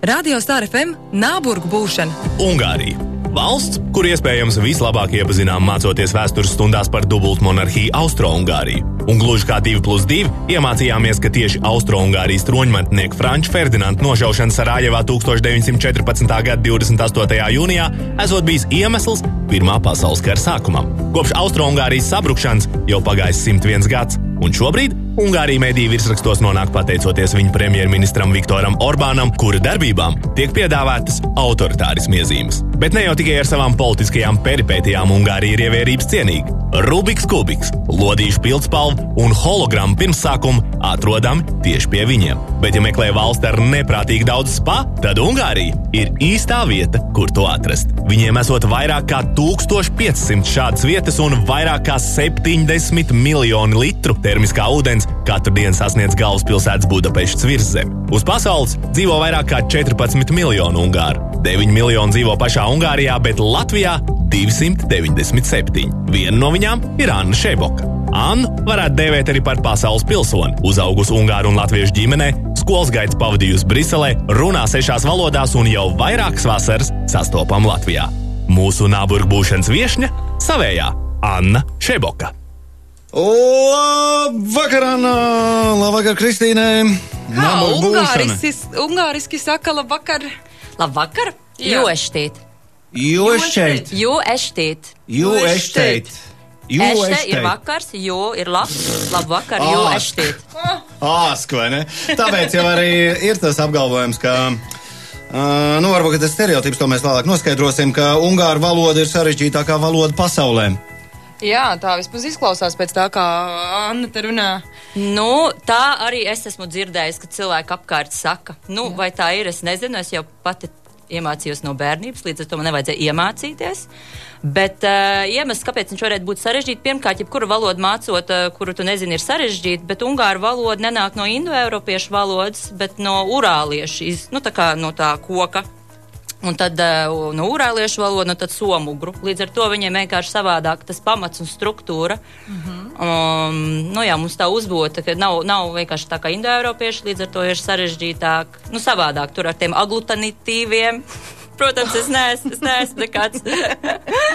Radio Star FM Nāburgu būšana. Ungārija. Valsts, kur iespējams vislabāk iepazinām mācoties vēstures stundās par dubultmonarhiju Austro-Ungāriju. Un gluži kā 2 plus 2 iemācījāmies, ka tieši Austro-Ungārijas troņmantnieku Franča Ferdinanda nošaušana Sarajevā 1914. gada 28. jūnijā esot bijis iemesls Pirmā pasaules kara sākumam. Kopš Austro-Ungārijas sabrukšanas jau pagājis 101 gads, un šobrīd Ungārija mediju virsrakstos nonāk pateicoties viņa premjerministram Viktoram Orbānam, kura darbībām tiek piedāvātas autoritārismu iezīmes. Bet ne jau tikai ar savām politiskajām peripētijām Ungārija ir ievērības cienīga. Rubiks kubiks, lodīšu pildspalva un holograma pirmsākumi atrodami tieši pie viņiem. Bet, ja meklē valsti ar neprātīgi daudz spa, tad Ungārija ir īstā vieta, kur to atrast. Viņiem esot vairāk kā 1500 šādas vietas un vairāk kā 70 miljoni litru termiskā ūdens katru dienu sasniedz galvaspilsētas Budapestas virszemi. Uz pasaules dzīvo vairāk kā 14 miljonu ungāru. 9 miljoni dzīvo pašā Ungārijā, bet Latvijā 297. Viena no viņām ir Anna Šeboka. Anna varētu dēvēt arī par pasaules pilsoni. Uzaugusi Ungāru un Latviešu ģimenē, skolas gaitas pavadījusi Briselē, runā sešās valodās un jau vairākas vasaras sastopam Latvijā. Mūsu nāburgu būšanas viesņa - savējā Anna Šeboka. Labvakar, Anna! Labvakar, Kristīnai! Kā ungāriski, ungāriski saka labvakar? Labvakar! Jo es štīt. Jo šeit! Jo es štīt. Jo es šeit! Jo Ešte ir vakars, jo ir labs. Labvakar, jo Ā. es štīt. Āsk, vai ne? Tāpēc jau arī ir tas apgalvojums, ka. Uh, nu, varbūt tas stereotips, to mēs vēlāk noskaidrosim, ka ungāru valoda ir sarežģītākā valoda pasaulē. Jā, tā vismaz izklausās pēc tā, kā Anna te runā. Nu, tā arī es esmu dzirdējis, ka cilvēki apkārt saka, nu, vai tā ir, es nezinu, es jau pati iemācījos no bērnības, līdz ar to man nevajadzēja iemācīties. Bet uh, iemesls, kāpēc viņš varētu būt sarežģīts, pirmkārt, jebkuru valodu mācot, uh, kuru tu nezini, ir sarežģīta, bet ungāru valoda nenāk no indoeiropiešu valodas, bet no urāliešu, iz, nu, tā kā no tā koka. Un tad uh, no urāliešu valoda, no tad somugru. Līdz ar to viņiem vienkārši savādāk tas pamats un struktūra. Mm -hmm. um, nu jā, mums tā uzbūta, ka nav, nav vienkārši tā kā indoeiropieši, līdz ar to ir sarežģītāk, nu savādāk tur ar tiem aglutanitīviem. Protams, es neesmu, es neesmu nekāds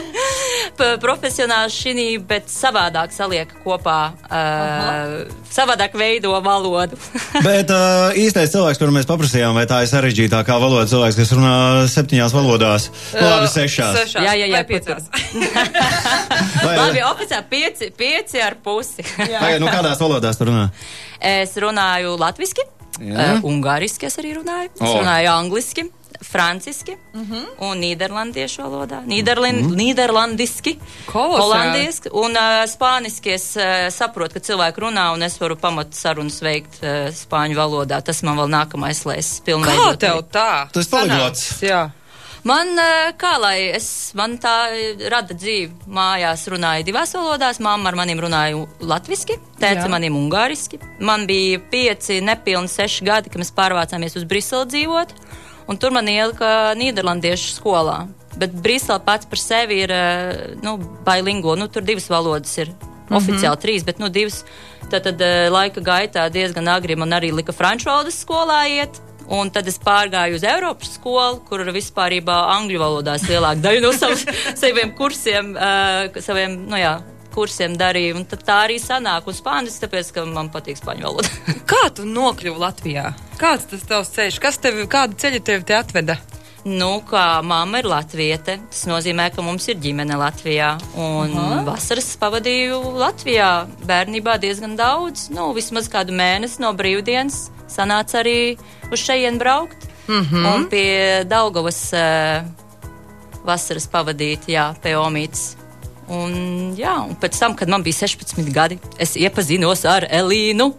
profesionāls šī, bet savādāk saliek kopā, uh, savādāk veido valodu. Bet uh, īstais cilvēks, kuru mēs paprasījām, vai tā ir sarežģītākā valoda, cilvēks, kas runā septiņās valodās, labi, sešās. Sešās. Jā, jā, jā, vai piecās. Vai, Labi, oficiāli pieci, pieci ar pusi. Vai, nu, kādās valodās tu runā? Es runāju latviešu, Jā. uh, ungāriski es arī runāju, es O. runāju angliski. Franciski uh -huh. un nīderlandiešu valodā, Nīderlin, uh -huh. nīderlandiski, Kolosāli. holandiski un uh, spāniski. Es uh, saprotu, ka cilvēki runā un es varu pamat sarunas veikt uh, spāņu valodā. Tas man vēl nākamais, lai es Kā pilnveidot. tev tā? Tu esi poliglots. Jā. Man, kā lai es, man tā rada dzīve, mājās runāju divās valodās. Māma ar maniem runāja latviešu, tēta maniem ungāriski. Man bija pieci, nepilni seši gadi, kad mēs pārvācāmies uz Briseli dzīvot, un tur man ielika Nīderlandiešu skolā. Bet Brisele pats par sevi ir eh, nu, bilingo, nu tur divas valodas ir. Oficiāli trīs, bet nu, divas. Tad, tad eh, laika gaitā diezgan agri man arī lika franču valodas skolā iet. Un tad es pārgāju uz Eiropas skolu, kur vispār angļu valodās lielāka daļa no savas, saviem kursiem, uh, saviem, nu jā, kursiem darīju. Tad tā arī sanāk uz spāņu, tāpēc, ka man patīk spāņu valoda. Kā tu nokļuvi Latvijā? Kāds tas tavs ceļš? Kas tev, kādu ceļu tev te atveda? Nu, kā mamma ir latviete, tas nozīmē, ka mums ir ģimene Latvijā. Un Aha. vasaras pavadīju Latvijā bērnībā diezgan daudz, nu, vismaz kādu mēnesi no brīvdienas. Sanāca arī uz šejien braukt. Mm -hmm. Un pie Daugavas uh, vasaras pavadīt, jā, pie Omītas. Un, jā, un pēc tam, kad man bija 16 gadi, es iepazinos ar Elīnu.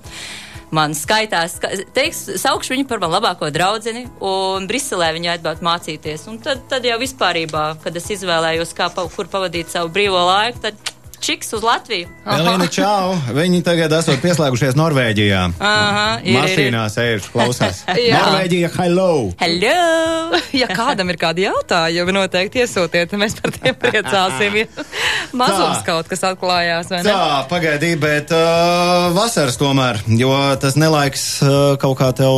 Man skaitās, ka, teiks, saukšu viņu par manu labāko draugu, un Briselē viņa atbildēja mācīties. Un tad, tad jau vispār, kad es izvēlējos, kā, kur pavadīt savu brīvo laiku, tad čiks uz Latviju. Elīna, čau! Viņi tagad esot pieslēgušies Norvēģijā. Aha, ir. Mašīnā sēž, klausās. Norvēģija, hello! Hello! Ja kādam ir kādi jautājumi, noteikti iesūtiet, mēs par tiem priecāsim. Mazums Tā. kaut kas atklājās, vai ne? Tā, pagaidī, bet uh, vasaras tomēr, jo tas nelaiks uh, kaut kā tev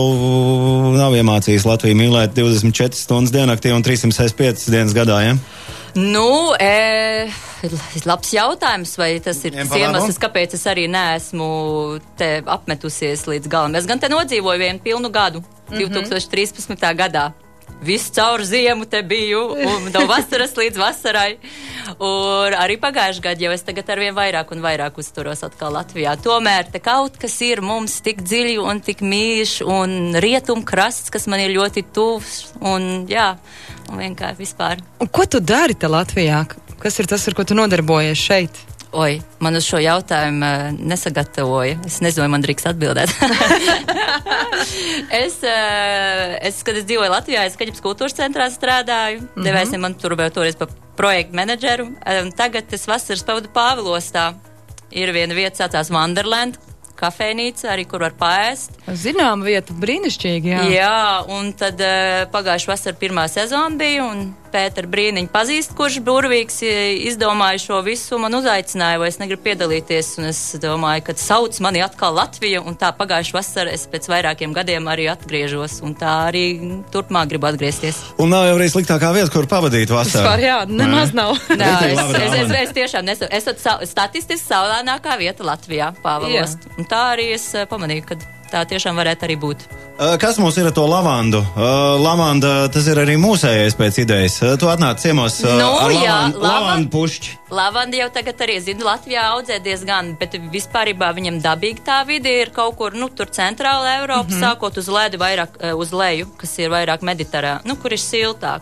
nav iemācījis Latviju mīlēt 24 stundas diennaktī un 365 dienas gadā, ja? Nu, e, labs jautājums, vai tas ir tas iemesls, kāpēc es arī neesmu te apmetusies līdz galam. Es gan te nodzīvoju vienu pilnu gadu, Mhm. 2013. gadā. Visu caur ziemu te biju, un no vasaras līdz vasarai. Un arī pagājušajā gadā jau es tagad arvien vairāk un vairāk uzturos atkal Latvijā. Tomēr te kaut kas ir mums tik dziļi un tik mīļš, un rietumkrasts, kas man ir ļoti tuvs, un jā, vienkārši vispār. Un ko tu dari te Latvijā? Kas ir tas, ar ko tu nodarbojies šeit? Oi, man uz šo jautājumu uh, nesagatavoja. Es nezinu, vai man drīkst atbildēt. es, uh, es, kad es dzīvoju Latvijā, es Kaģips kultūras centrā strādāju. Mm -hmm. Devēsim man tur vēl toreiz par projektu menedžeru. Tagad es vasaras pavadu Pāvilostā. Ir viena vieta, saucās Wonderland. Kafejnīca, arī kur var paēst. Zinām, vieta brīnišķīgi, jā. Jā, un tad uh, pagājušā vasara pirmā sezona bija, un Pēters Brīniņš pazīst, kurš burvīgs eh, izdomāja šo visu, man uzaicināja, vai es negribu piedalīties, un es domāju, ka sauc mani atkal Latvija, un tā pagājušā vasara es pēc vairākiem gadiem arī atgriežos, un tā arī turpmāk gribu atgriezties. Un nav jau arī sliktākā vieta, kur pavadīt vasaru. Vispār, jā, nemaz nav. Nē, es, es, es, es tiešām sa, statistiski saulēnākā vieta Latvijā, Pāvilos. Un tā arī es eh, pamanīju, ka tā tiešām varētu arī būt. Kas mums ir ar to lavandu? Uh, lavanda, tas ir arī mūsējais pēc idejas. Tu atnāc ciemos uh, Nu, ar jā, lavandu, lavan- lavandu pušķi. Lavanda jau tagad arī, zinu, Latvijā audzē diezgan, bet vispār viņam dabīgi tā vide ir kaut kur, nu, tur centrāla Eiropa, mm -hmm. sākot uz ledu vairāk, uz leju, kas ir vairāk mediterā, nu, kur ir siltāk.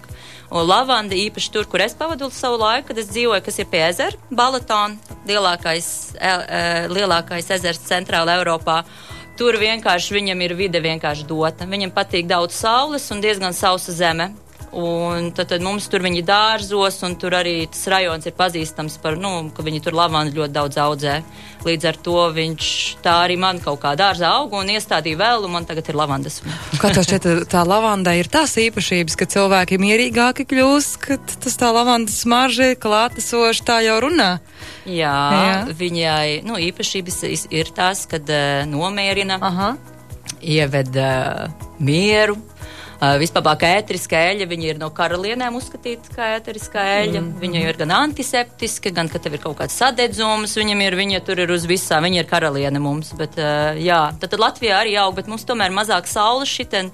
Un lavanda īpaši tur, kur es pavadu savu laiku, kad es dzīvoju, kas ir pie ezera, Balatona, lielākais, e, e, lielākais ezers centrāla Eiropā. Tur vienkārši viņam ir vide vienkārši dota. Viņam patīk daudz saules un diezgan sausa zeme. Un tad, tad mums tur viņi dārzos, un tur arī tas rajons ir pazīstams par, nu, ka viņi tur lavandu ļoti daudz audzē. Līdz ar to viņš tā arī man kaut kā dārzā auga un iestādīja vēl, un man tagad ir lavandas. Kā tev šķiet, tā lavanda ir tās īpašības, ka cilvēki mierīgāki kļūst, ka tas tā lavandas smarža ir klātesoša, tā jau runā. Jā, Jā. viņai nu, īpašības ir tās, kad uh, nomierina, Aha. ieved uh, mieru. Uh, vispār kā ēteriskā eļļa, viņa ir no karalienēm uzskatīta kā ēteriskā eļļa. Mm. Viņa ir gan antiseptiska, gan, ka tev ir kaut kāds sadedzums, viņam ir, viņa tur ir uz visām, viņa ir karaliene mums. Bet, uh, jā, tad, tad Latvijā arī aug, bet mums tomēr mazāk saules šitien.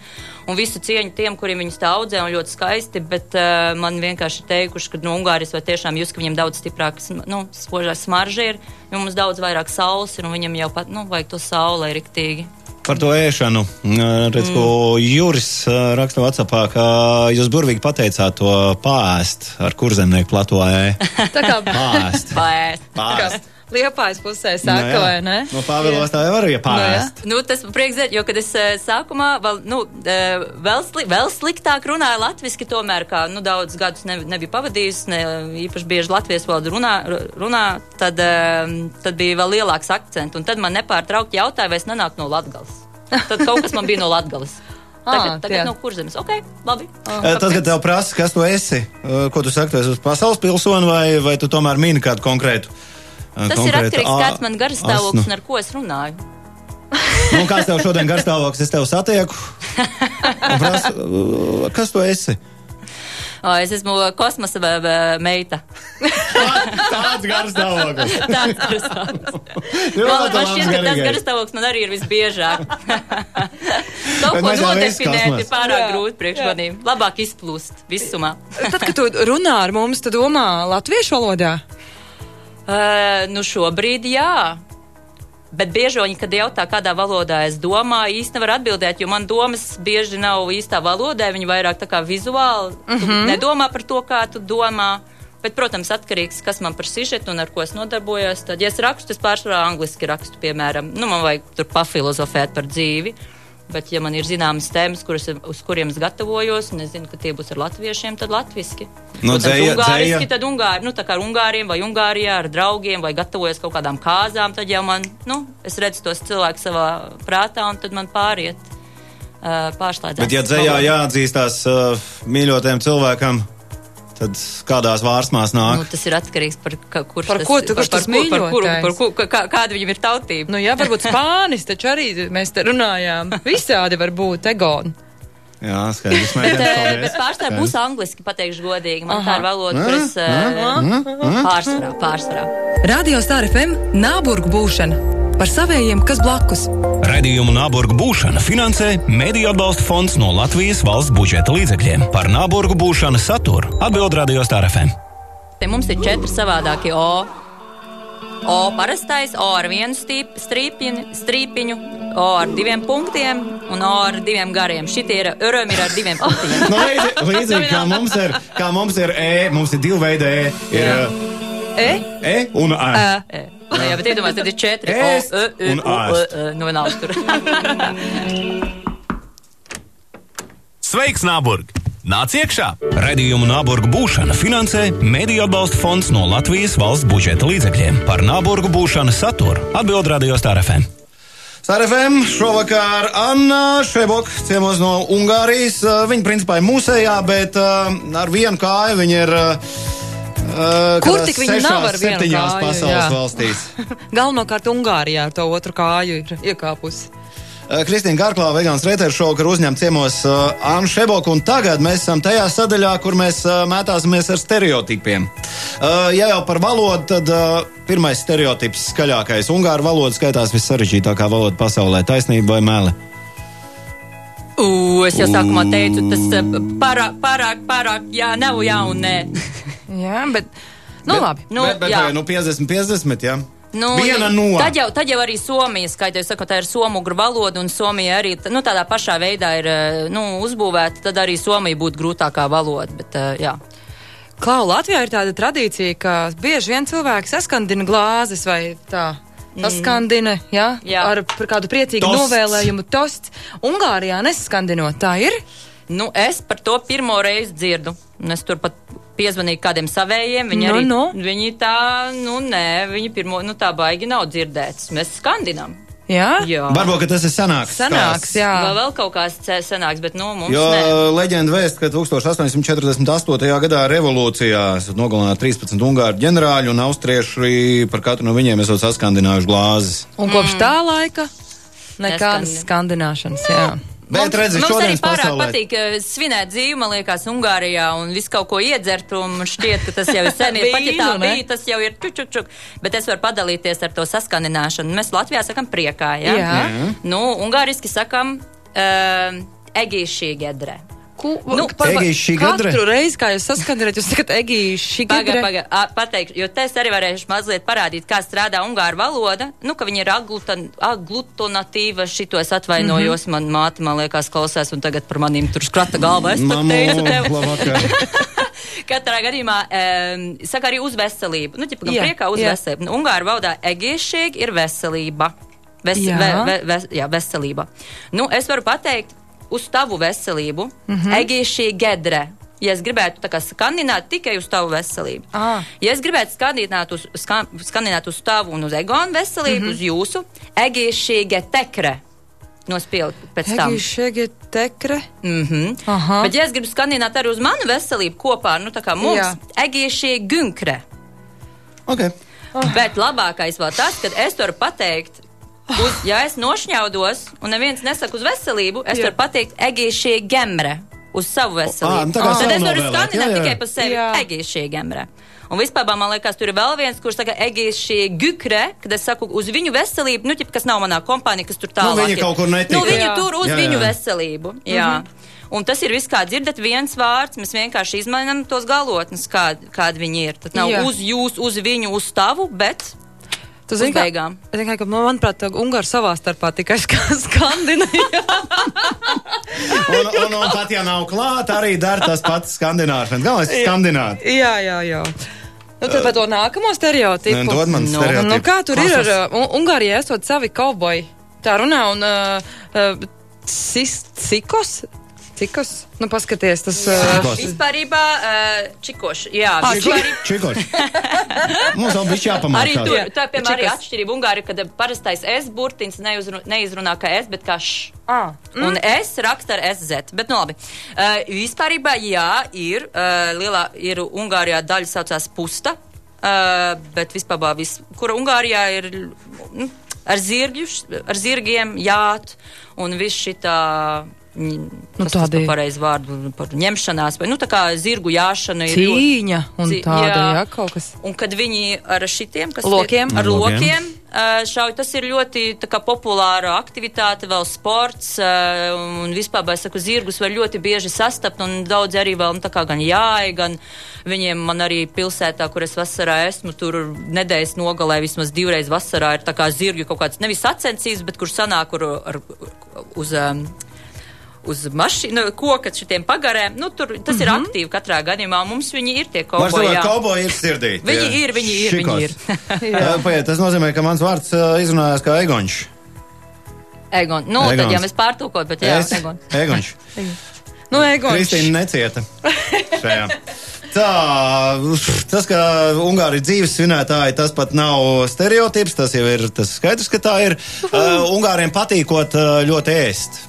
Un visu cieņu tiem, kuriem viņus tā audzē, un ļoti skaisti. Bet uh, man vienkārši ir teikuši, ka no Ungārijas vai tiešām jūs, ka viņam daudz stiprāka, sm- nu, spožā smarža ir, jo mums daudz vairāk saules ir, un viņam jau pat, nu, vajag to saulē riktīgi. Par to ēšanu. Redz, mm. ko Juris raksta Whatsappā, ka jūs burvīgi pateicāt to pāēst ar kurzemnieku plato ē. Tā kā Pāēst. Paēst. Liepājas pusē saka, vai ne? No Pāvilos tā jau var ja pāēst. Nu, tas man prieks dzirdēt, jo, kad es eh, sākumā vēl, nu, eh, vēl, sli, vēl sliktāk runāju latviešu, tomēr, kā nu, daudz gadus ne, nebiju pavadījusi, ne, īpaši bieži latviešu valodu runā, runā tad, eh, tad bija vēl lielāks akcents. Un tad man nepārtraukti jautāja, vai es nenāku no Latgales. Tad kaut kas man bija no Latgales. Tagad, Ah, tagad tie. no kurzemes. Ok, labi. Uh, Tas, kad tev prasa, kas tu esi, ko tu saki, tu esi pasaules pilsoni vai, vai tu tomēr mini kādu konkrētu? Tas ir atkarīgs no tā, kāds man garstāvoklis asnu? un ar ko es runāju. Nu, kāds tev šodien garstāvoklis? Es tev satieku. Uh, kas tu esi? O, es esmu kosmosa meita. Tāds garstāvoklis. Tāds garstāvoklis. Ļoti Man, man šķiet, ka tas garīgais. garstāvoklis man arī ir visbiežāk. Bet ko nodefinēt ir pārāk Jā, grūti priekš maniem. Labāk izplūst visumā. Tad, kad tu runā ar mums, tad domā latviešu valodā. Uh, nu šobrīd jā. Bet bieži viņi, kad jautā, kādā valodā es domāju, īsti nevar atbildēt, jo man domas bieži nav īstā valodā. Viņi vairāk tā kā vizuāli mm. -hmm. nedomā par to, kā tu domā. Bet, protams, atkarīgs kas man par sižetu un ar ko es nodarbojos. Tad, ja es rakstu, es pārsvarā angliski rakstu, piemēram, nu, man vajag tur pafilozofēt par dzīvi. Bet, ja man ir zināmas tēmas, kuras, uz kuriem es gatavojos, un es zinu, ka tie būs ar latviešiem, tad latviski. Nu, dzēja- ungāriski, dzēja. tad ungāri, nu, tā kā ar ungāriem vai Ungārijā ar draugiem vai gatavojos kaut kādām kāzām, tad jau man, nu, es redzu tos cilvēkus savā prātā, un tad man pāriet uh. Bet, ja dzējā jāatzīstās uh, mīļotiem cilvēkam, tad kādās vārsmās nāk? Nu, tas ir atkarīgs par ka, kurš Par tas, ko tu- kurš par, tas par, par, mīļotais? par, ku- kā, kāda viņam ir tautība. Nu, jā, varbūt spānis, taču arī mēs te runājām. Visādi var būt egoni. Jā, skaidrs. Bet, eh, bet pārstāvja būs angliski, pateikšu godīgi. Man tā ir valoda, kuras eh, pārsvarā, pārsvarā. Radio Star FM Nāburgu būšana par savējiem, kas blakus. Radījumu Nāburgu būšana finansē Mēdīļu atbalsta fonds no Latvijas valsts budžeta līdzekļiem. Par Nāburgu būšanas saturu atbild Radio Star FM. Te mums ir četri savādākie O. O parastais, O ar vienu stīp, strīpiņu, strīpiņu, O ar diviem punktiem un O ar diviem gariem. Šitie ir öröm ir ar diviem punktiem. Nu, līdzi- Līdzīgi kā mums ir, kā mums ir E, mums ir divi veidi E. Ir Jā. uh, E? E un A. E, Nu, jā, bet iedomājieties, tad ir četri. Ö, un. Ö. Nu, vienalga tur. Sveiks, Nāburg! Nāc iekšā! Radījumu Nāburgu būšana finansē Mēdīļu atbalsta fonds no Latvijas valsts budžeta līdzekļiem. Par Nāburgu būšanas saturu atbild Radio Star FM. SRFM šovakar Anna Šebok ciemos no Ungārijas. Viņa principā ir mūsējā, bet uh, ar vienu kāju viņa ir. Uh, Kur tik viņa sešās, nav ar vienu kāju, pasaules jā. valstīs. Galvenokārt Ungārijā ar to otru kāju ir iekāpusi. Kristīna Garklā, Vegāns Reiters šovakar uzņem ciemos uh, Annu Šeboku, un tagad mēs esam tajā sadaļā, kur mēs uh, mētāsimies ar stereotipiem. Uh, ja jau par valodu, tad uh, pirmais stereotips skaļākais. Ungāru valoda skaitās vissarežģītākā valoda pasaulē. Taisnība vai meli? U, es jau sākumā teicu, tas pārāk, pārāk, pārāk, jā, nav jā un nē. Jā, bet, nu bet, labi. Nu, bet, bet, jā. nu 50-50, jā. Nu, Viena no. Tad jau, tad jau arī Somija skaitās, saka, tā ir somugru valoda, un Somija arī nu, tādā pašā veidā ir eh, nu, uzbūvēta. Tad arī Somija būtu grūtākā valoda. Bet, eh, jā. Klau, Latvijā ir tāda tradīcija, ka bieži vien cilvēki saskandina glāzes vai tā. Saskandina, jā, Jā. ar par kādu priecīgu Tosts. novēlējumu tosts. Ungārijā nesaskandinot, tā ir? Nu, es par to pirmo reizi dzirdu. Es tur pat piezvanīju kādiem savējiem. Viņi Nu, arī nu. viņi tā, nu, nē, viņi pirmo, nu, tā baigi nav dzirdēts. Mēs skandinām. Jā, Jā. Varbūt ka tas ir sanāks. sanāks, stāsts. jā. Vai vēl kaut kāds senāks, bet, nu, mums Jo nē. leģenda vēst, ka 1848. gadā revolūcijā esat nogalināti 13 ungāru ģenerāļi un austrieši par katru no viņiem esat saskandinājuši glāzes. Un kopš tā laika nekādas Neskandina. skandināšanas, jā. Bet redzi, mums arī pārāk pasaulē. patīk uh, svinēt dzīvi, man liekas, Ungārijā un visu kaut ko iedzert, un šķiet, ka tas jau ir sen, ir pat ja tā bija, tas jau ir čuk, čuk, čuk. Bet es varu padalīties ar to saskandināšanu. Mēs Latvijā sakam priekā, ja? Jā. Nu, ungāriski sakam uh, egīšī gedre. Ku, Nu, Egīši Šigedre? Katru reizi, kā jūs saskandināt, jūs sakat egīši Pagaid, pagaid, ā, pateikšu, jo te es arī varēšu mazliet parādīt, kā strādā ungāru valoda. Nu, ka viņa ir aglutan, aglutonatīva, šito es atvainojos, mm -hmm. man māte, man liekas, klausās, un tagad par manīm tur skrata galva. Es pat teicu tev. Katrā gadījumā um, saka arī uz veselību. Nu, ķipa, gan Jā, priekā uz jā. veselību. Nu, Ungāru valodā egiešīgi ir veselība. Ves, Jā. ve, ve, ve, jā, veselība. Nu, es varu pateikt uz tavu veselību, mm. -hmm. egiešīgi gedre. Ja es gribētu skandināt tikai uz tavu veselību, Ā. ja es gribētu skandināt uz, ska, skandināt uz tavu un uz egonu veselību, mm -hmm. uz jūsu, egiešīgi tekre nospielt pēc tam. Egīši tekre. Mm -hmm. Aha. Bet, ja es gribu skandināt arī uz manu veselību kopā, nu, tā kā mums, Jā. egīšie gunkre. okay. Bet labākais vēl tas, ka es varu pateikt, uz, ja es nošņaudos un neviens nesaka uz veselību, es varu pateikt, egīšie gemre uz savu veselību. nu tā kā Tad es varu skandināt tikai par sevi, egīšie gemre. Un vispār man liekas, tur ir vēl viens, kurš saka, egīšie gukre, kad es saku uz viņu veselību, nu, ķip, kas nav manā kompānijā, kas tur tālāk. viņi ir. kaut kur netika. Nu, viņi Jā. tur uz Jā, viņu jā. veselību. Jā. Un tas ir viss, kā dzirdat, viens vārds. Mēs vienkārši izmainām tos galotnes, kā, kādi viņi ir. Tad nav Jā. uz jūs, uz viņu, uz tavu, bet Tu Uz zini, kā, beigām. zini, kā, ka, man- manuprāt, Ungāri savā starpā tikai ska- skandināja. Un, un, un pat ja nav klāta, arī dara tas pats skandināšana. Galvenais ir skandināt. jā, jā, jā. Nu, tad par to nākamo stereotipu. Nē, dod man Nu, stereotipu. Nu, kā tur ir ar uh, Un- Ungārijā esot savi kauboji? Tā runā un uh, uh, sis- Sikos? Cikos? Nu, paskaties, tas. Uh, Cikos. Vispārībā uh, čikoši. Jā, Ah, vispārībā. Čikoši. Mums vēl bija Arī jāpamācās. tur, tā, piemēram, arī atšķirība Ungārijā, kad parastais S burtiņš neizrunā kā S, bet kā Š. ah, Mm. Un S raksta ar SZ. Bet, nu, labi. Uh, vispārībā, jā, ir. Uh, lielā, ir Ungārijā daļa saucās pusta. Uh, bet vispār, vis, kura Ungārijā ir nu, ar, zirgļu, ar zirgiem jāt un viss šitā. Nu, tas tādi- ir pareizi vārdu par ņemšanās, vai nu tā kā zirgu jāšana ir. ļoti- cīņa un Cī- tāda, jā, jā. kaut kas. Un kad viņi ar šitiem, kas Lokiem? ir ar lokiem. lokiem, šauj, tas ir ļoti tā kā, populāra aktivitāte, vēl sports. Un vispār, es saku, zirgus var ļoti bieži sastapt, un daudz arī vēl, nu, tā kā gan jāi, gan viņiem man arī pilsētā, kur es vasarā esmu, tur nedēļas nogalē vismaz divreiz vasarā ir tā kā zirgi kaut kāds nevis sacensības, bet kur sanāk kur ar, uz. Um, Uz mašīnu, koka šitiem pagarēm. Nu, tur, tas mm -hmm. ir aktīvi katrā gadījumā. Mums viņi ir tie kauboji. jā. kauboji ir sirdī. Viņi tie ir, viņi ir, viņi ir. Šikos. Paiet, tas nozīmē, ka mans vārds uh, izrunājās kā Egonš. Egon. Nu, Egons. tad jau mēs pārtulkojam, bet jā, Es- Egon. Egonš. Nu, Egon. Kristīna necieta šajā. Tā, tas, ka Ungāri ir dzīves svinētāji, tas pat nav stereotips. Tas jau ir tas skaidrs, ka tā ir. Uh, Ungāriem patīkot uh, ļoti ēst.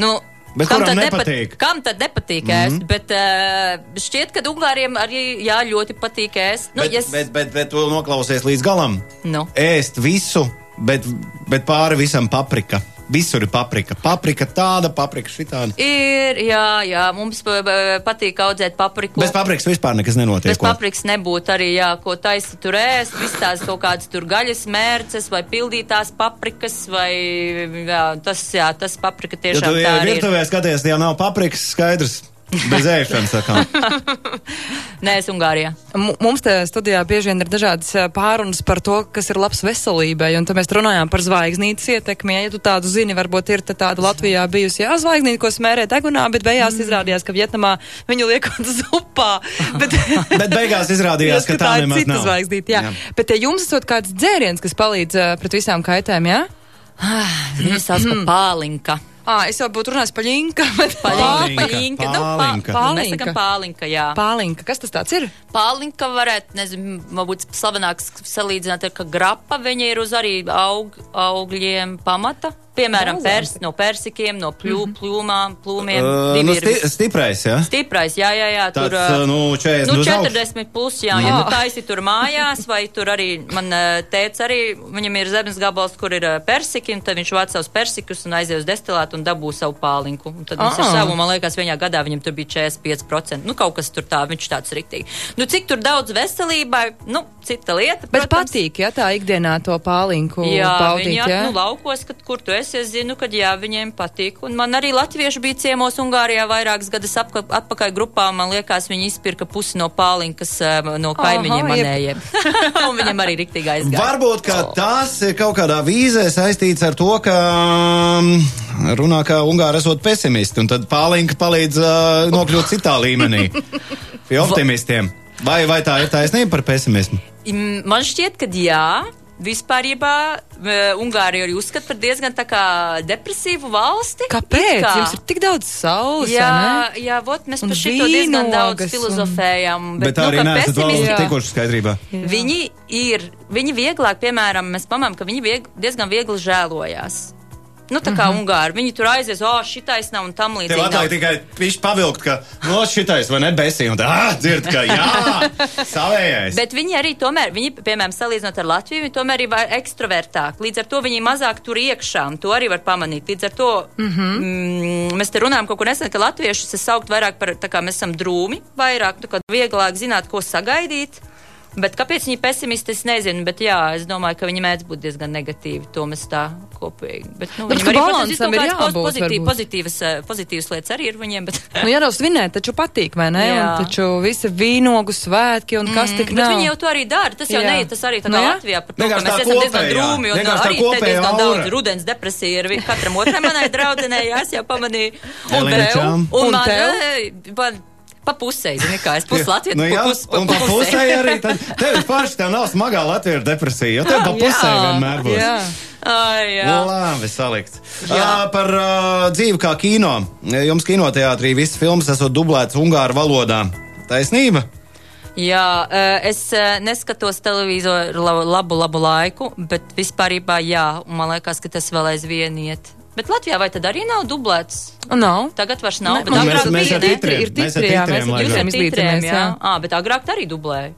Nu, Bet kam tad nepatīk? Kam tad nepatīk mm -hmm. ēst? Bet uh, šķiet, ka Ungāriem arī jā, ļoti patīk ēst. Nu, Bet, yes, bet, bet, bet tu noklausies līdz galam. nu. Ēst visu, bet, bet pāri visam paprika. Visur ir paprika. Paprika tāda, paprika šitāda. Ir, jā, jā, mums pa- pa- patīk audzēt papriku. Bez paprikas vispār nekas nenotiek. Bez paprikas nebūtu arī, jā, ko taisa tur ēst, visas tās kaut kādas tur gaļas mērces vai pildītās paprikas vai, jā, tas, jā, tas paprika Ja tiešām tu tā ja arī ir. virtuvē skaties, ja nav paprikas, skaidrs. Bez ēšanas, sakām. Nē, es Ungārijā. M- Mums te studijā bieži vien ir dažādas pārunas par to, kas ir labs veselībai, un tad mēs runājām par zvaigznītes ietekmi. Ja tu tādu zini, varbūt ir te tāda Latvijā bijusi, jā, zvaigznīte, ko smērē degunā, bet beigās izrādījās, ka Vietnamā viņu liekot zupā. Bet, Bet beigās izrādījās, ka tā ir nemaz cita nav. zvaigznīte, jā. Jā. Bet ja jums esot kāds dzēriens, kas palīdz ā, pret visām kaitēm, jā? Viņa sauc par pālinka. Ā, es jau būtu runājis par Paļinka, Palinka, nu, pā, palinka. mēs Palinka. sakam pālinka, jā. Pālinka, kas tas tāds ir? Pālinka varētu, nezinu, varbūt slavenāks salīdzināt ar, ka grapa viņa ir uz arī aug, augļiem pamata. Piemēram, pers, no persikiem, no pļū, plūmām, plūmiem. Uh, nu, ir sti stiprais, jā. Stiprais, jā, jā, jā. Tur, Tāds, nu, 40 nu, uz augšu. 40 plus, jā, ja tu taisi tur mājās, vai tur arī, man tēts arī, viņam ir zemes gabals, kur ir persiki, un tad viņš vāc savus persikus un aizies uz destilātu un dabū savu pālinku. Un tad viņš ar Ah. savu, man liekas, vienā gadā viņam tur bija 45%. Nu, kaut kas tur tā, viņš tāds riktīgi. Nu, cik tur daudz veselībai, nu, cita lieta. Bet protams. patīk, ja tā ikdienā to pālinku Jā, baudīt, viņi jā? nu, laukos, kad, kur tu esi, es zinu, ka jā, viņiem patīk. Un man arī latvieši bija ciemos Ungārijā vairākas gadus apka, atpakaļ grupā. Man liekas, viņi izpirka pusi no pālinkas eh, no kaimiņiem manējiem. un viņam arī riktīgi aizgāja. Varbūt ka tas ir kaut kādā vīzē saistīts ar to, ka runā, ka Ungāri esot pesimisti, un tad Pālinka palīdz uh, nokļūt citā līmenī pie optimistiem. Vai, vai tā ir taisnība par pesimismu? Man šķiet, ka jā. Vispārībā eh, Ungārija arī uzskata par diezgan tā kā depresīvu valsti. Kāpēc? Kā. Jums ir tik daudz saules, Jā, ne? jā, vot mēs par šito diezgan daudz filozofējam. Bet, bet tā nu, arī neesat vēl Jā. tikuši skaidrībā. Viņi ir, viņi vieglāk, piemēram, mēs pamanām, ka viņi vieg, diezgan viegli žēlojās. Nu, tā kā mm -hmm. Ungāri, viņi tur aizies, oh, šitais nav un tam Tev līdzīgi. nav. atliek tikai viņš pavilkt, ka no šitais vai ne besī, un tā, ah, dzird, ka jā, savējais. Bet viņi arī tomēr, viņi, piemēram, salīdzinot ar Latviju, viņi tomēr ir ekstravertāki. Līdz ar to viņi mazāk tur iekšā, un to arī var pamanīt. Līdz ar to mm -hmm. mm, mēs te runājam kaut ko nesen, ka latviešus es saukt vairāk par, tā kā mēs esam drūmi, vairāk, tā kā vieglāk zināt, ko sagaidīt. Bet kāpēc viņi pesimisti, es nezinu, bet jā, es domāju, ka viņi mēdz būt diezgan negatīvi, to mēs tā kopīgi. Bet, nu, Bet ka balansam ir ir jābūt, pozitīv, varbūt. pozitīvas, eh, pozitīvas lietas arī ir viņiem, bet, Nu, ja nav svinēt, taču patīk, vai ne? Jā. Un taču visi vīnogu svētki un kas tik bet nav. viņi jau to arī dara. Tas jau Jā. neiet, tas arī tā Nu kā jā. Latvijā par to, ka Vienkārši mēs esam diezgan kopējā, drūmi un tā arī te diezgan aura. daudz rudens depresija ir katram otram manai draudzenei, jā, es jau pamanīju. Un, un Un man, tev? man Pa pusē, zini, kā es pusi latviešu, Nu, jā, pa pusi, pa, un pa pusē arī. Tad tev paši tev nav smagā latviešu depresija, jo tev pa pusē vienmēr būs. jā. Ai, jā. Labi, salikts. Jā. Par uh, dzīvi kā kino. Jums kinoteātrī visas filmas esot dublētas ungāru valodā. Taisnība? Jā, es neskatos televizoru la- labu, labu laiku, bet vispārībā jā, man liekas, ka tas vēl aizvien iet. Bet Latvijā vai tad arī nav dublēts? Nav. Tagad vairs nav, Ne, bet mums agrāk mēs- mēs bija, titriem- ir titri, jā, mēs ar titriem izlīdzamies, jā. Ā, bet agrāk arī dublēja.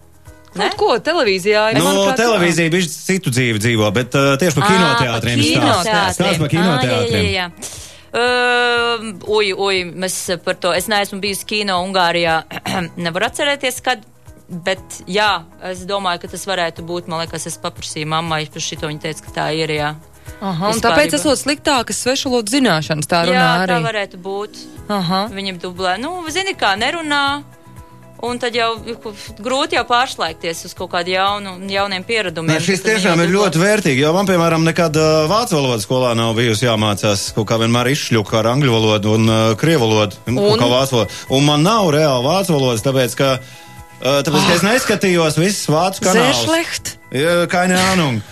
Kaut ko televīzijā. Nu, manuprāt, televīzija bija citu dzīvi dzīvo, bet uh, tieši par kinoteātriem Ā, par kinoteātriem. Jā, jā, jā. Uh, uj, uj, mēs par to, es neesmu bijusi kino Ungārijā, nevaru atcerēties, kad, bet jā, es domāju, ka tas varētu būt, man liekas, es paprasīju mammai par šito, viņa teica, ka tā ir, jā. Aha, tāpēc esot sliktākas svešvalodu zināšanas, tā runā Jā, tā arī. varētu būt. Aha. Viņam dublē, nu, zini, kā nerunā. Un tad jau grūti jau pārslēgties uz kaut kādu jaunu, jauniem pieredumiem. Nē, šis tiešām ir ļoti vērtīgi, jo man, piemēram, nekad uh, vācu valodas skolā nav bijusi jāmācās. Kaut kā vienmēr izšļūka ar angļu valodu un uh, krievu valodu. Un, Un? kā vācu valodu. un man nav reāli vācu valodas, tāpēc, ka, uh, tāpēc, ka es neskatījos visas vācu kanālus. Zēršlecht. Jā, Keine Ahnung.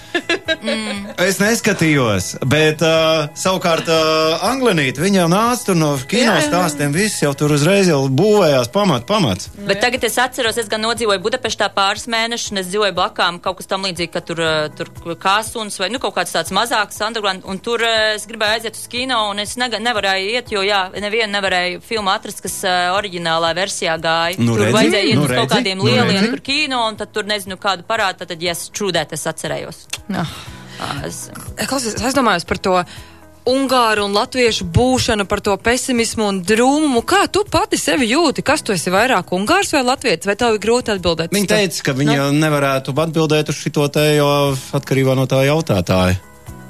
Es neskatījos, bet uh, savukārt uh, Anglinīt, viņa jau nāca tur no kino stāstiem, viss jau tur uzreiz jau būvējās pamat, pamats. Bet tagad es atceros, es gan nodzīvoju Budapeštā pāris mēnešus, un es dzīvoju blakām kaut kas tam līdzīgi, ka tur, eh, tur kāsuns vai nu, kaut kāds tāds mazāks underground, un tur eh, es gribēju aiziet uz kino, un es nega, nevarēju iet, jo, jā, nevienu nevarēju filmu atrast, kas uh, oriģinālā versijā gāja. Nu, tur redzi, vajadzēja iet nu, uz kaut redzi, kādiem nu, lieliem tur kino, un tad tur nezinu kādu parādu, tad, yes, true that es atcerējos. Ah. Ah, Es, Klausies, es aizdomājos par to. Ungāru un latviešu būšanu, par to pesimismu un drūmumu. Kā tu pati sevi jūti? Kas tu esi vairāk ungārs vai latvietis? Vai tev ir grūti atbildēt? uz Viņa to? teica, ka viņa nevarētu atbildēt uz šo te, jo atkarībā no tā jautātāja.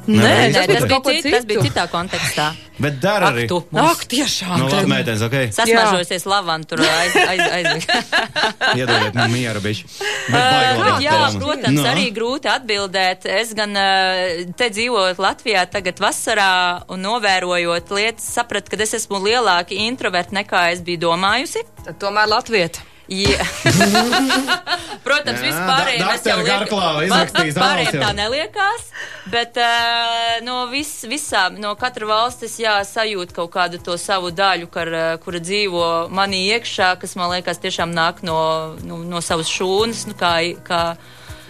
Nē, Nevarēja nē, tas, bija kaut ko cit, tas bija citā kontekstā. Bet dara Ak, arī. tu, Ak, mums tiešām. Nu, labi, meitenes, ok. sasmažojusies lavanda, tur aiz, aiz, aiz. Iedodiet man mieru, bišķi. Bet Uh, jā, filma. protams, Nu. arī grūti atbildēt. Es gan te dzīvojot Latvijā, tagad vasarā un novērojot lietas, sapratu, ka es esmu lielāka introverta nekā es biju domājusi. Tad tomēr latvieta. Jā. Protams, Jā, vispārējiem da- jau izrakstīs pārējiem tā neliekās, bet uh, no vis, visām, no katra valstis, jā, sajūt kaut kādu to savu daļu, kar, uh, kura dzīvo manī iekšā, kas man liekas tiešām nāk no, nu, no savas šūnas, nu, kā, kā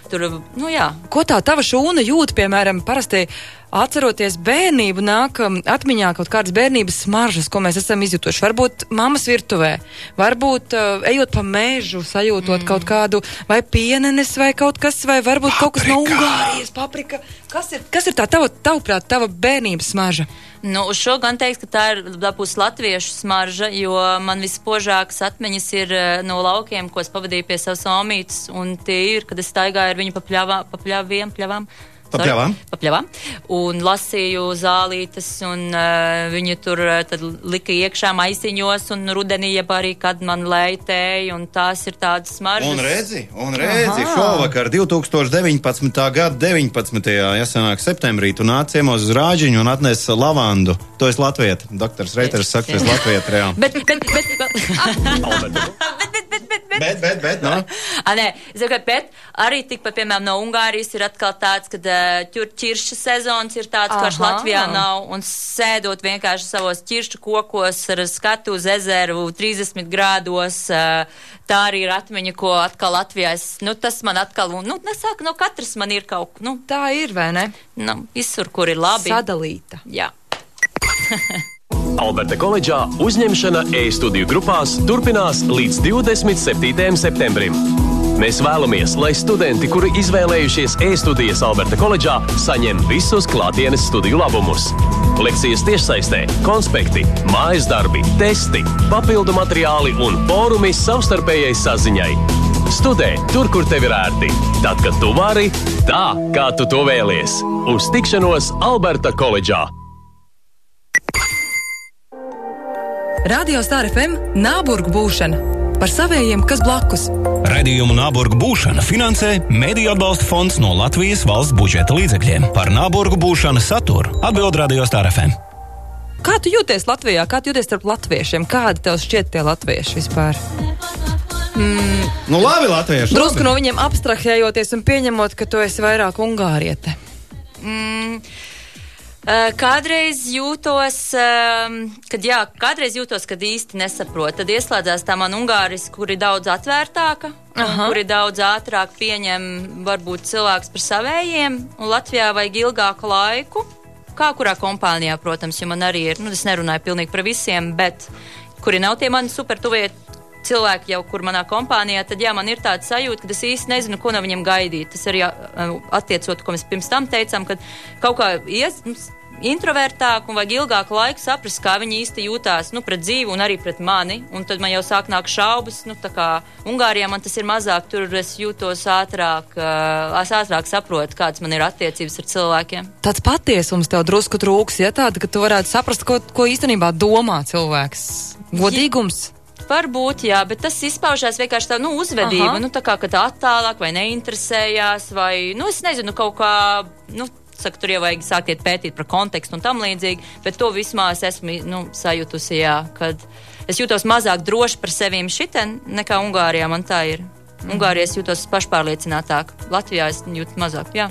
tur, nu jā. Ko tā tava šūna jūt, piemēram, parasti atceroties bērnību, nāk um, atmiņā kaut kādas bērnības smaržas, ko mēs esam izjutuši. Varbūt mammas virtuvē, varbūt uh, ejot pa mežu, sajūtot mm. kaut kādu vai pienenes vai kaut kas, vai varbūt paprika. kaut kas no Ungārijas, paprika. Kas ir, kas ir tā tava, tavuprāt, tava bērnības smarža? Nu, uz šo gan teiks, ka tā ir dabūs latviešu smarža, jo man vispožākas atmiņas ir eh, no laukiem, ko es pavadīju pie savas omītes, un tie ir, kad es staigāju ar viņu pa pļavā- pa pļaviem, pļavām. Pa Sorry, pļavām? Pa pļavām. Un lasīju zālītes, un uh, viņi tur uh, tad lika iekšā maisiņos, un rudenī, ja arī kad man lētēja, un tās ir tādas smaržas. Un redzi, un redzi, šovakar, 2019. gada 19. jāsanāk septembrī, tu nāc ciemos uz rāģiņu un atnes lavandu. To es Latvijā. Doktors Reiters saka, tu esi Latvijā reāli. Bet, bet, bet, bet, Bet, bet, bet, no. A, nē, saku, bet arī tikpat, piemēram, no Ungārijas ir atkal tāds, ka tur ķiršu sezons ir tāds, Aha. Latvijā nav, un sēdot vienkārši savos ķiršu kokos ar skatu uz ezeru 30 grādos, tā arī ir atmiņa, ko atkal Latvijā es, nu, tas man atkal, nu, nesaka, no katras man ir kaut, nu, Tā ir, vai ne? nu visur, kur ir labi. Sadalīta. Jā. Alberta koledžā uzņemšana e-studiju grupās turpinās līdz 27. septembrim. Mēs vēlamies, lai studenti, kuri izvēlējušies e-studijas Alberta koledžā, saņem visus klātienes studiju labumus. Lekcijas tiešsaistē, konspekti, mājas darbi, testi, papildu materiāli un fórumi savstarpējai saziņai. Studē tur, kur tev ir ērti, tad, kad tu vari, tā, kā tu to vēlies. Uz tikšanos Alberta koledžā! Radio Star FM Nāburgu būšana par savējiem, kas blakus. Radījumu Nāburgu būšana finansē Mēdīļu atbalsta fonds no Latvijas valsts budžeta līdzekļiem. Par Nāburgu būšanu saturu atbild Radio Star FM. kā tu jūties Latvijā? Kā tu jūties starp latviešiem? Kādi tev šķiet tie latvieši vispār? Nu, labi, latvieši. Drusku no viņiem abstrahējoties un pieņemot, ka tu esi vairāk ungāriete. Mm. Uh, Kādreiz jūtos, um, kad, jā, kādreiz jūtos, kad īsti nesaprotu. Tad ieslēdzās tā man ungāris, kur ir daudz atvērtāka, kur ir daudz ātrāk pieņem varbūt cilvēks par savējiem. Un Latvijā vajag ilgāku laiku, kā kurā kompānijā, protams, jo man arī ir, nu, es nerunāju pilnīgi par visiem, bet kuri nav tie mani super tuvie cilvēki jau, kur manā kompānijā, tad jā, man ir tāda sajūta, ka es īsti nezinu, ko no viņiem gaidīt. Tas arī uh, attiecot, ko mēs pirms tam teicām, ka kaut kā ies, nu, introvertāk un vajag ilgāku laiku saprast, kā viņi īsti jūtās nu, pret dzīvi un arī pret mani. Un tad man jau sāk nākt šaubas, nu, tā kā Ungārijā man tas ir mazāk, tur es jūtos ātrāk, uh, es ātrāk saprotu, kādas man ir attiecības ar cilvēkiem. Tāds patiesums tev drusku trūks, ja tāda, ka tu varētu saprast, ko, ko īstenībā domā cilvēks. Godīgums. Varbūt, jā, bet tas izpaužās vienkārši tā, nu, uzvedība, Aha. nu, tā kā, ka tā attālāk vai neinteresējās, vai, nu, es nezinu, kaut kā, nu, saka, tur jau vajag sākt pētīt par kontekstu un tam līdzīgi, bet to vismaz esmu, nu, sajutusi, jā, kad es jūtos mazāk droši par sevīm šitien, nekā Ungārijā man tā ir. Ungārijā es jūtos pašpārliecinātāk, Latvijā es jūtu mazāk, jā.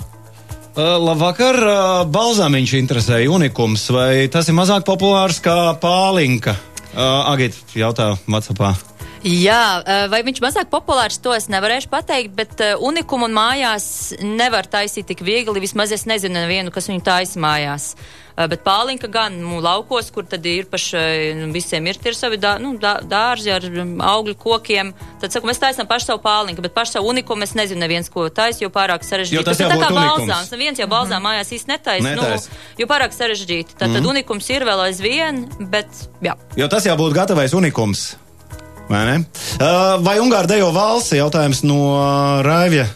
Uh, labvakar, uh, balzāmiņš interesēja unikums, vai tas ir mazāk populārs kā pālinka? Uh, Agit, jautā Whatsappā. Jā, eh, vai viņš mazāk populārs, to es nevarēšu pateikt, bet eh, unikumu un mājās nevar taisīt tik viegli. Vismaz es nezinu nevienu, kas viņu taisa mājās. Eh, Bet pālinka gan nu, laukos, kur tad ir paši, nu, visiem ir tie savi dā, nu, dā, dārzi ar augļu kokiem. Tad saku, mēs taisām pašu savu pālinku, bet pašu savu unikumu es nezinu neviens, ko taisa, jo pārāk sarežģīti. Jo tas ir jau tā kā unikums. balzāms. Neviens jau balzām mājās īsti netaisa, Netaisa. nu, jo pārāk sarežģīti. Tad, tad unikums ir vēl aizvien, bet jā. Jo tas jau būtu gatavais unikums. Vai, vai Ungāri dejo valsi? Jautājums no Raivja.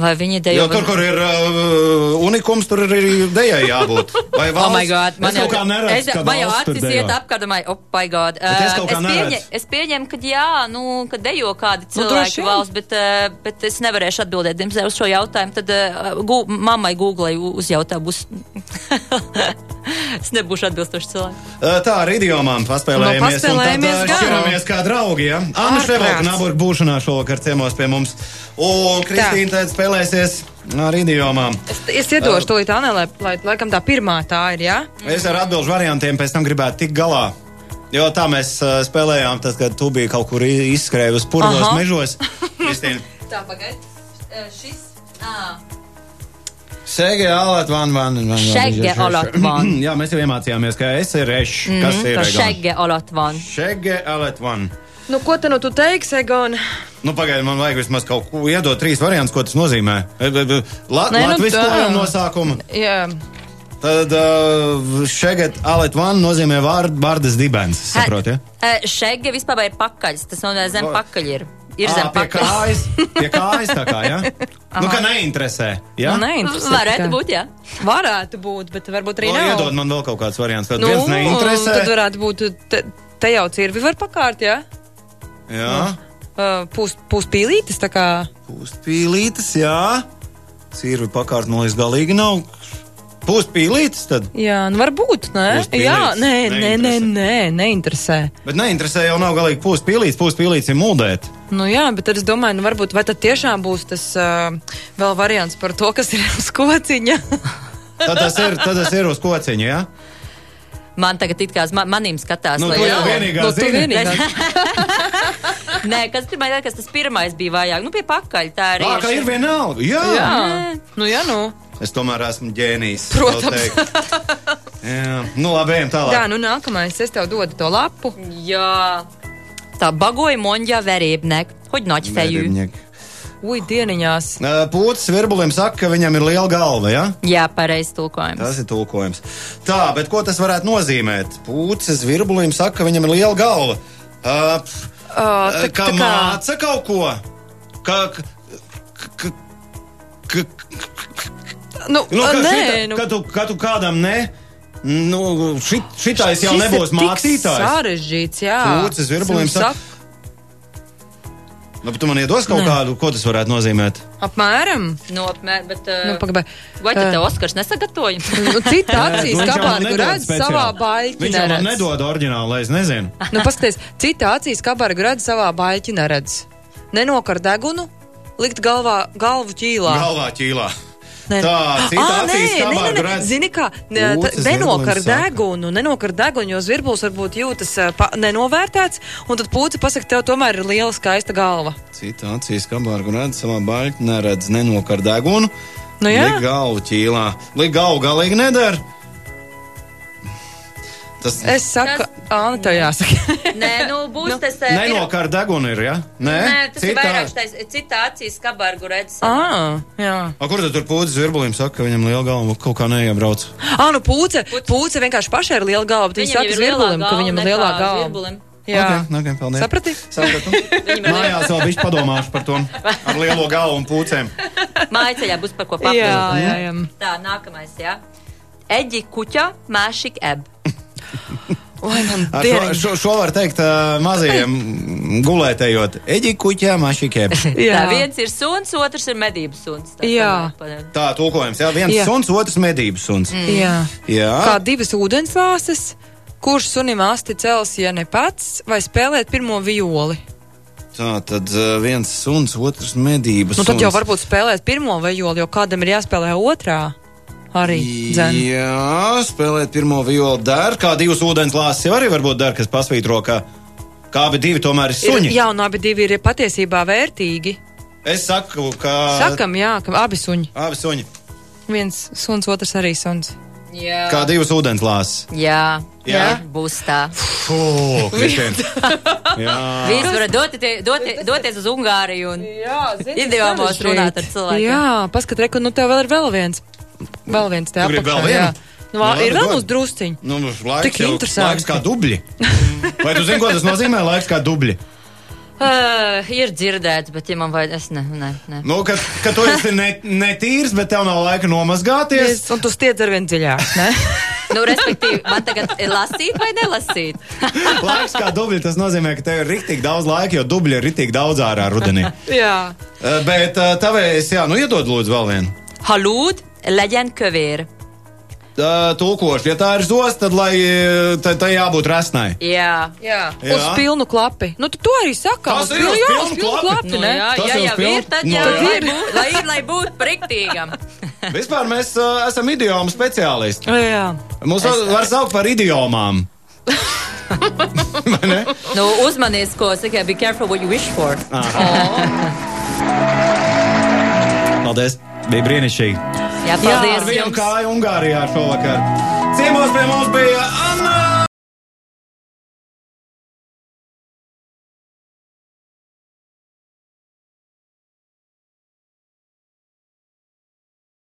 Vai viņi dejo? Jo tur, kur ir uh, unikums, tur ir arī dejai jābūt. Vai valsts? Oh my God, es kaut kā neredzu, es, man jau valsts acis iet apkārt, domāju, oh, my God. Es Uh, kā es, pieņem, es pieņemu, ka jā, nu, ka dejo kādi Nu, cilvēki nu, valsts, bet, uh, bet es nevarēšu atbildēt, diemžēl, uz šo jautājumu. Tad uh, gu, mammai Google uzjautā būs. es nebūšu atbilstošs cilvēks. Uh, Tā ar idiomām paspēlējamies. Nu, un tad, paspēlējamies uh. Šķiramies kā draugi. Ja? Anna Ševalka Ārprāts. Naburga būšanā šovakar ciemos pie mums. Un Kristīna tad spēlēsies ar idiomām. Es, es iedošu to līdz Anē, lai, lai laikam tā pirmā tā ir, jā? Es ar atbildžu variantiem pēc tam gribētu tikt galā. Jo tā mēs spēlējām, tad, kad tu biji kaut kur izskrējusi purvos mežos. Tā, pagaid. Šis. Ah. Sēge, alat, van, van, van. van, Šege, alat, van. Jā, mēs jau iemācījāmies, ka es ir eš. Kas ir? Tā Egon? šege olatvan. Šege, alat, van. Nu, ko te nu tu teiksi, Egon? Nu, pagaidiet, man vajag vismaz kaut ko iedot trīs variantus, ko tas nozīmē. E, e, e, La, Nē, nu Latvijas tā. plānojuma nosaukumu. Jā, Tad uh, šeit alet van nozīmē vārd, vārdas dibens. Saprotiet? Ja? Šege vispār ir pakaļs. Tas nozīmē zem pakaļ ir. Ir Ā, zem pie pakaļ. kājas, pie kājas tā kā, ja? nu, ka neinteresē, ja? nu, neinteresē. Varētu tikai. būt, jā. Varētu būt, bet varbūt arī Nu, nav. iedod man vēl kaut kāds variants. Tad nu, viens neinteresē. tad varētu būt, te, te jau cirvi var pakārt, jā? Jā, Uh, pūst, pūst pīlītis, tā kā. pūst pīlītes, jā. Sirvi pakārt no līdz galīgi nav. Pūst pīlītes tad. Jā, nu varbūt, nē? Pīlītis. Jā, nē, nē, nē, Neinteresē. nē, neinteresē. Bet neinteresē jau nav galīgi pūst pīlītes. Pūst pīlītes ir muldēt. Nu jā, bet tad es domāju, nu varbūt, vai tad tiešām būs tas uh, vēl variants par to, kas ir uz kociņa. Tad tas ir, tad tas ir uz kociņa, jā? Man tagad it kā uz ma manīm skatās. Nu, lai- tu jau vienīgā Nu, tu zini. vienīgā. Nē, kas pirmais, kas tas pirmais bija vajag? Nu, pie pakaļ tā arī. Tā kā ir vienalga. Jā. jā. Jā, nu jā, nu. Es tomēr esmu ģēnijs. Protams. Jā, nu labi, ejam tālāk. Jā, nu nākamais, es tev dodu to lapu. Jā. Tā bagoja monģa verībnek. Hoď noķi feju. Veribņek. Ui, dieniņās. Pūcis virbulim saka, ka viņam ir liela galva, ja? Jā, pareizi tulkojums. Tas ir tulkojums. Tā, bet ko tas varētu nozīmēt? Pūcis virbulim saka, ka viņam ir liela galva. Uh, Uh, tā, kā tā kā, māca kaut ko? Ka, ka, ka, ka, nu, nu, ka, nē, šita, nu, ka, tu, ka tu kādam ne. Nu, šit, šitais jau ir nebūs mācītājs. Sarežģīts, jā. Pūcis virbulim Es saka. Nu, tu man iedos kaut kādu, ko tas varētu nozīmēt? Apmēram. Nu, apmēr, bet, uh, Nu, pagaidām. vai tad te Oskars nesagatavoja? Nu, cita acīs kabargu nedod redz savā baļķī. Viņš man nedod oriģinālu, lai es nezinu. Nu, paskaties, cita acīs kabargu redz savā baļķī neredz. Nenokar degunu, likt galvā, galvu ķīlā. Galvā ķīlā. Nē. Tā, cita Ā, acīs nē, nē, nē, redz. Zini, kā ne- Ūces t- nenokar degunu, nenokar degunu, jo zvirbulis varbūt jūtas pa, nenovērtēts, un tad pūce pasaka, tev tomēr ir liela skaista galva. Cita acīs kabargu redz savā baļķī, neredz nenokar degunu. Nu, jā. Liek galvu ķīlā. Liek galvu galīgi nedara. Tas Es saku, Āna, tev jāsaka. Nē, nu, būs tas. eh, ir- nenokar degunu ir, ja? Nē, Nē, tas ir Citā- vairāk tais, citā acīs kabargu redz. Ā, jā. A, kur tad tur pūcis virbulim saka, ka viņam liela galva kaut kā neiebrauc? Ā, nu pūce, pūce vienkārši pašai ir liela galva, bet viņa saka zvirbulim, ka viņam ir lielā galva. Virbulim. Jā. Ok, okay, paldies. Saprati? Sapratu. Mājās vēl bišķi padomāšu par to. Ar lielo galvu un pūcēm. Mājceļā būs par ko Jā, papildināt. jā, jā. Tā, nākamais, jā. Eģi kuķa, mēšik eb. Oi, man Ar šo, dieniņ. šo, šo var teikt uh, mazajiem gulētējot. Eģi kuķā mašikē. Tā, Jā. viens ir suns, otrs ir medību suns. Tā Jā. Tā tulkojums, jā. Viens Jā. suns, otrs medības suns. Mm. Jā. Jā. Kā divas ūdenslāses, kurš sunim asti cels, ja ne pats, vai spēlēt pirmo violi. Tā tad uh, viens suns, otrs medības Nu, tad suns. jau varbūt spēlēt pirmo violi, jo kādam ir jāspēlē otrā. Arī dzēn. Jā, spēlēt pirmo violu dara. Kā divas ūdens lāses jau arī varbūt dara, kas pasvītro, ka kā abi divi tomēr ir Ir, suņi. jā, un abi divi ir patiesībā vērtīgi. Es saku, ka Sakam, jā, ka abi suņi. abi suņi. Viens suns, otrs arī suns. Jā. Kā divas ūdens lāses. Jā. Jā? Būs tā. Jā. Visi var doties, doties, doties uz Ungāriju un Jā, idiomos runāt ar cilvēkiem. Jā, paskat, reku, nu tev vēl ir vēl viens. Vēl viens te apakšā. Nu, labi, ir vēl mums drusciņi. Nu, laiks, Tik jau, interesanti. laiks kā dubļi. Vai tu zini, ko tas nozīmē? Laiks kā dubļi. Uh, ir dzirdēts, bet, ja man vajag, es ne, ne, ne. Nu, ka, ka tu esi ne, netīrs, bet tev nav laika nomazgāties. Es, un tu stiedz ar vien dziļāk, ne? Nu, respektīvi, man tagad ir lasīt vai nelasīt? Laiks kā dubļi, tas nozīmē, ka tev ir rīktīgi daudz laika, jo dubļi ir rīktīgi daudz ārā rudenī. jā. Eh, Bet eh, tavēs, jā, nu iedod lūdzu vēl vienu. Halūd, leģen kövér. Uh, Tulkoši, ja tā ir zos, tad lai tai tai jābūt resnai. Jā. Jā. Jā. Uz pilnu klapi. Nu, tu to arī saka. Tas uz ir pilnu- uz jā, pilnu uz pilnu klapi. klapi, Nu, ne? jā, Tas jau jau piln- ir, tad Nu, jau jā. lai, bū, lai lai būtu priktīgam. Vispār mēs uh, esam idiomu speciālisti. Jā. Mūs var, var saukt par idiomām. Nu, uzmanies, ko saka, be careful what you wish for. Paldies! Bija brīnišķīgi. Jā, paldies! Jā, ar vienu kāju Ungārijā šovakar. Ciemos pie mums bija.